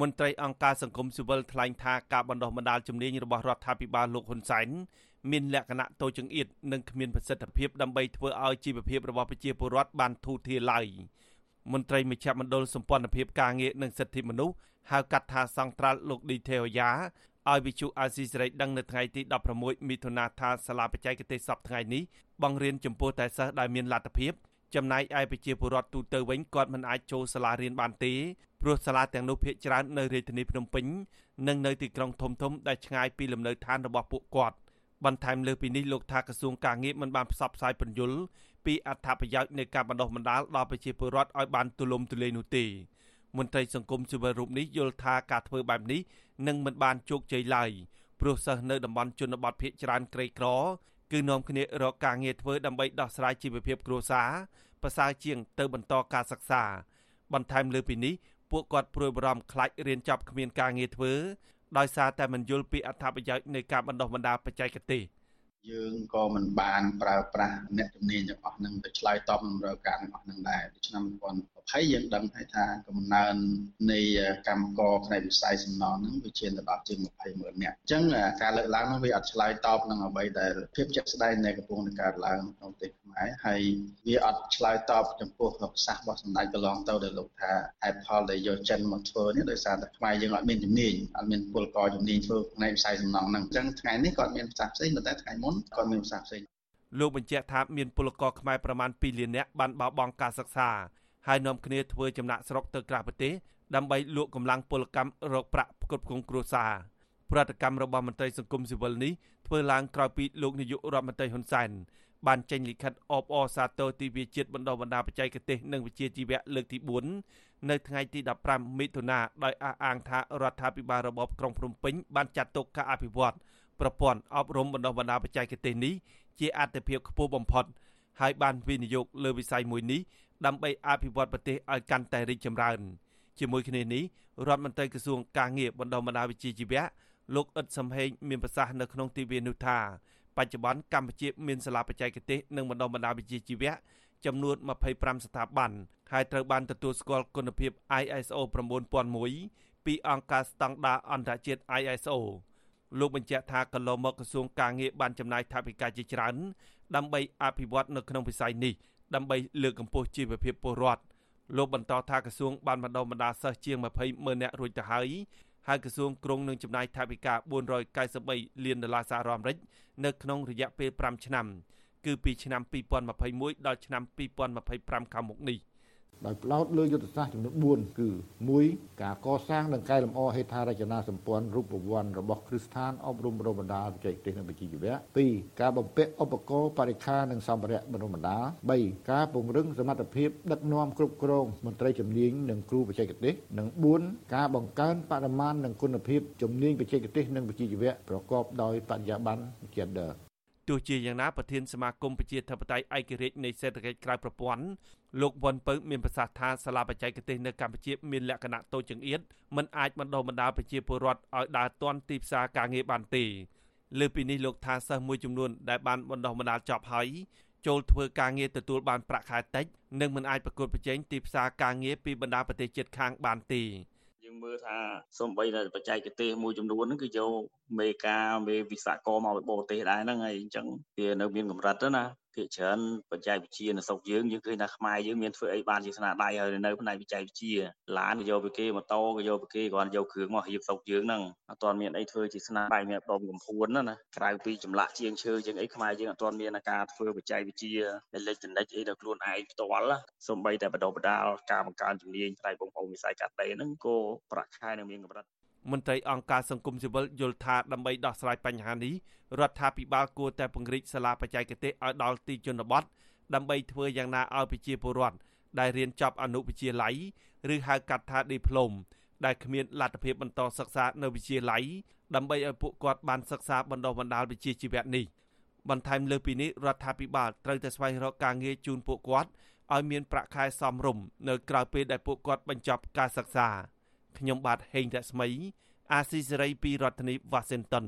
មន្ត្រីអង្គការសង្គមស៊ីវិលថ្លែងថាការបណ្ដុះបណ្ដាលជំនាញរបស់រដ្ឋាភិបាលលោកហ៊ុនសែនមានលក្ខណៈតូចចង្អៀតនិងគ្មានប្រសិទ្ធភាពដើម្បីធ្វើឲ្យជីវភាពរបស់ប្រជាពលរដ្ឋបានធូរធារឡើយមន្ត្រីមជ្ឈមណ្ឌលសម្ព័ន្ធភាពការងារនិងសិទ្ធិមនុស្សហៅកាត់ថាសង្ត្រាល់លោកឌីថេអូយ៉ាឲ្យវិទ្យុអាស៊ីសេរីដឹងនៅថ្ងៃទី16មិថុនាថាសាលាបច្ចេកទេសសប្តាហ៍ថ្ងៃនេះបង្រៀនចំពោះតែសិស្សដែលមានលទ្ធភាព ចំណែកឯប្រជាពលរដ្ឋទូទៅវិញគាត់មិនអាចចូលសាលារៀនបានទេព្រោះសាលាទាំងនោះភាគច្រើននៅរាជធានីភ្នំពេញនិងនៅទីក្រុងធំៗដែលឆ្ងាយពីលំនៅឋានរបស់ពួកគាត់បន្ថែមលើពីនេះលោកថាក្រសួងការងារមិនបានផ្សព្វផ្សាយពន្យល់ពីអត្ថប្រយោជន៍នៃការបណ្ដុះបណ្ដាលដល់ប្រជាពលរដ្ឋឲ្យបានទូលំទូលាយនោះទេមន្ត្រីសង្គមស៊ីវិលរូបនេះយល់ថាការធ្វើបែបនេះនឹងមិនបានជោគជ័យឡើយព្រោះសិស្សនៅតំបន់ជនបទភាគច្រើនក្រីក្រ គឺនាំគ្នារកការងារធ្វើដើម្បីដោះស្រាយជីវភាពគ្រួសារប្រសើរជាងទៅបន្តការសិក្សា បន្ថែមលើពីនេះពួកគាត់ព្រួយបារម្ភខ្លាចរៀនចប់គ្មានការងារធ្វើដោយសារតែមិនយល់ពីអត្ថប្រយោជន៍នៃការបណ្ដុះបណ្ដាលបច្ចេកទេស យើងក៏មិនបានប្រើប្រាស់អ្នកជំនាញទាំងអស់នឹងទៅឆ្លើយតបនឹងរកការទាំងអស់នឹងដែរដូច្នេះ2020យើងដឹងហើយថាកំណើននៃកម្មករផ្នែកវិស័យសំណង់ហ្នឹងវាឈានទៅដល់ជាង20ម៉ឺននាក់អញ្ចឹងការលើកឡើងនោះវាអត់ឆ្លើយតបនឹងអ្វីដែលភាពជាក់ស្ដែងនៃកំពុងនឹងកើតឡើងក្នុងប្រទេស ខ្មែរហើយវាអត់ឆ្លើយតបចំពោះប្រសាសន៍របស់សម្ដេចកន្លងទៅដែលលោកថាហេតុផលដែលយកចិនមកធ្វើនេះដោយសារតែខ្មែរយើងអត់មានជំនាញអត់មានពលករជំនាញធ្វើផ្នែកវិស័យសំណង់ហ្នឹងអញ្ចឹងថ្ងៃនេះគាត់មានប្រសាសន៍ផ្សេងប៉ុន្តែថ្ងៃមុនគាត់មានប្រសាសន៍ផ្សេងលោកបញ្ជាក់ថាមានពលករខ្មែរប្រមាណ2លាននាក់បានបោះបង់ការសិក្សាហើយនាំគ្នាធ្វើចំណាក់ស្រុកទៅក្រៅប្រទេសដើម្បីលក់កម្លាំងពលកម្មរកប្រាក់ផ្គត់ផ្គង់គ្រួសារប្រតិកម្មរបស់មន្ត្រីសង្គមស៊ីវិលនេះធ្វើឡើងក្រោយពីលោកនាយករដ្ឋមន្ត្រីហ៊ុនសែន បានចេញលិខិតអបអរសាទរទិវាជាតិបណ្ដុះបណ្ដាលបច្ចេកទេសនិងវិជ្ជាជីវៈលើកទី4នៅថ្ងៃទី15មិថុនាដោយអះអាងថារដ្ឋាភិបាលរបបក្រុងភ្នំពេញបានចាត់ទុកការអភិវឌ្ឍប្រព័ន្ធអប់រំបណ្ដុះបណ្ដាលបច្ចេកទេសនេះជាអាទិភាពខ្ពស់បំផុតហើយបានវិនិយោគលើវិស័យមួយនេះដើម្បីអភិវឌ្ឍប្រទេសឲ្យកាន់តែរីកចម្រើនជាមួយគ្នានេះរដ្ឋមន្ត្រីក្រសួងការងារបណ្ដុំបណ្ដាវិជ្ជាជីវៈលោកអ៊ិតសំហេងមានប្រសាសន៍នៅក្នុងទិវានោះថា បច្ចុប្បន្នកម្ពុជាមានសាលាបច្ចេកទេសនិងបណ្ដុំបណ្ដាវិជ្ជាជីវៈចំនួន25ស្ថាប័នហើយត្រូវបានទទួលស្គាល់គុណភាព ISO 9001ពីអង្គការស្តង់ដារអន្តរជាតិ ISO លោកបញ្ជាក់ថាកន្លងមកក្រសួងការងារបានចំណាយថវិកាជាច្រើន ដើម្បីអភិវឌ្ឍនៅក្នុងវិស័យនេះដើម្បីលើកកម្ពស់ជីវភាពពលរដ្ឋលោកបន្តថាក្រសួងបានបណ្ដុះបណ្ដាលសិស្សជាង20ម៉ឺននាក់រួចទៅហើយ ហើយក្រសួងក្រុងនឹងចំណាយថវិកា493លានដុល្លារសហរដ្ឋអាមេរិកនៅក្នុងរយៈពេល5ឆ្នាំ គឺពីឆ្នាំ2021ដល់ឆ្នាំ2025ខាងមុខនេះ។ ដោយផ្ដោតលើយុទ្ធសាស្ត្រចំនួន4គឺ1ការកសាងនិងកែលម្អហេដ្ឋារចនាសម្ព័ន្ធរូបវន្តរបស់គ្រឹះស្ថានអប់រំបណ្ដុះបណ្ដាលបច្ចេកទេសនិងវិជ្ជាជីវៈ2ការបំពាក់ឧបករណ៍បរិក្ខារនិងសម្ភារៈបណ្ដុះបណ្ដាល3ការពង្រឹងសមត្ថភាពដឹកនាំគ្រប់គ្រងមន្ត្រីជំនាញនិងគ្រូបច្ចេកទេសនិង4ការបង្កើនបរិមាណនិងគុណភាពជំនាញបច្ចេកទេសនិងវិជ្ជាជីវៈប្រកបដោយបរិយាបន្ន gender ទោះជាយ៉ាងណាប្រធានសមាគមប្រជាធិបតេយ្យឯករាជ្យនៃសេដ្ឋកិច្ចក្រៅប្រព័ន្ធលោកវ៉ុនពៅមានប្រសាសន៍ថាសាលាបច្ចេកទេសនៅកម្ពុជាមានលក្ខណៈតូចចង្អៀតមិនអាចបណ្ដុះបណ្ដាលប្រជាពលរដ្ឋឲ្យដើរទាន់ទីផ្សារការងារបានទេលើពីនេះលោកថាសិស្សមួយចំនួនដែលបានបណ្ដុះបណ្ដាលចប់ហើយចូលធ្វើការងារទទួលបានប្រាក់ខែតិចនិងមិនអាចប្រកួតប្រជែងទីផ្សារការងារពីបណ្ដាប្រទេសជិតខាងបានទេ យើងមើលថាសំបីតែបច្ចេកទេសមួយចំនួនហ្នឹងគឺយកមេការមេវិស្វករមកពីបរទេសដែរហ្នឹងហើយអញ្ចឹងវានៅមានកម្រិតទៅណា ភាគច្រើនបច្ចេកវិទ្យានៅស្រុកយើងយើងឃើញថាខ្មែរយើងមានធ្វើអីបានជាស្នាដៃហើយនៅផ្នែកបច្ចេកវិទ្យាឡានក៏យកពីគេម៉ូតូក៏យកពីគេគ្រាន់យកគ្រឿងមករៀបស្រុកយើងហ្នឹងអត់ទាន់មានអីធ្វើជាស្នាដៃមានដុំកំភួនណាណាក្រៅពីចម្លាក់ជាងឈើជាងអីខ្មែរយើងអត់ទាន់មានការធ្វើបច្ចេកវិទ្យាអេឡិចត្រូនិកអីដល់ខ្លួនឯងផ្ទាល់សំបីតែបដិបដាលការបង្កើនជំនាញផ្នែកបងប្អូនវិស័យកាត់ដេរហ្នឹងក៏ប្រាក់ខែនៅមានកម្រិត មន្ត្រីអង្គការសង្គមស៊ីវិលយល់ថាដើម្បីដោះស្រាយបញ្ហានេះរដ្ឋាភិបាលគួរតែពង្រីកសាលាបច្ចេកទេសឲ្យដល់ទីជនបទដើម្បីធ្វើយ៉ាងណាឲ្យប្រជាពលរដ្ឋដែលរៀនចប់អនុវិទ្យាល័យឬហៅកាត់ថាឌីប្លូមដែលគ្មានលទ្ធភាពបន្តសិក្សានៅវិទ្យាល័យដើម្បីឲ្យពួកគាត់បានសិក្សាបណ្ដុះបណ្ដាលវិជ្ជាជីវៈនេះបន្ថែមលើពីនេះរដ្ឋាភិបាលត្រូវតែស្វែងរកការងារជូនពួកគាត់ឲ្យមានប្រាក់ខែសមរម្យនៅក្រៅពេលដែលពួកគាត់បញ្ចប់ការសិក្សា ខ្ញុំបាទហេងរស្មី អាស៊ីសេរីពីរដ្ឋធានី Washington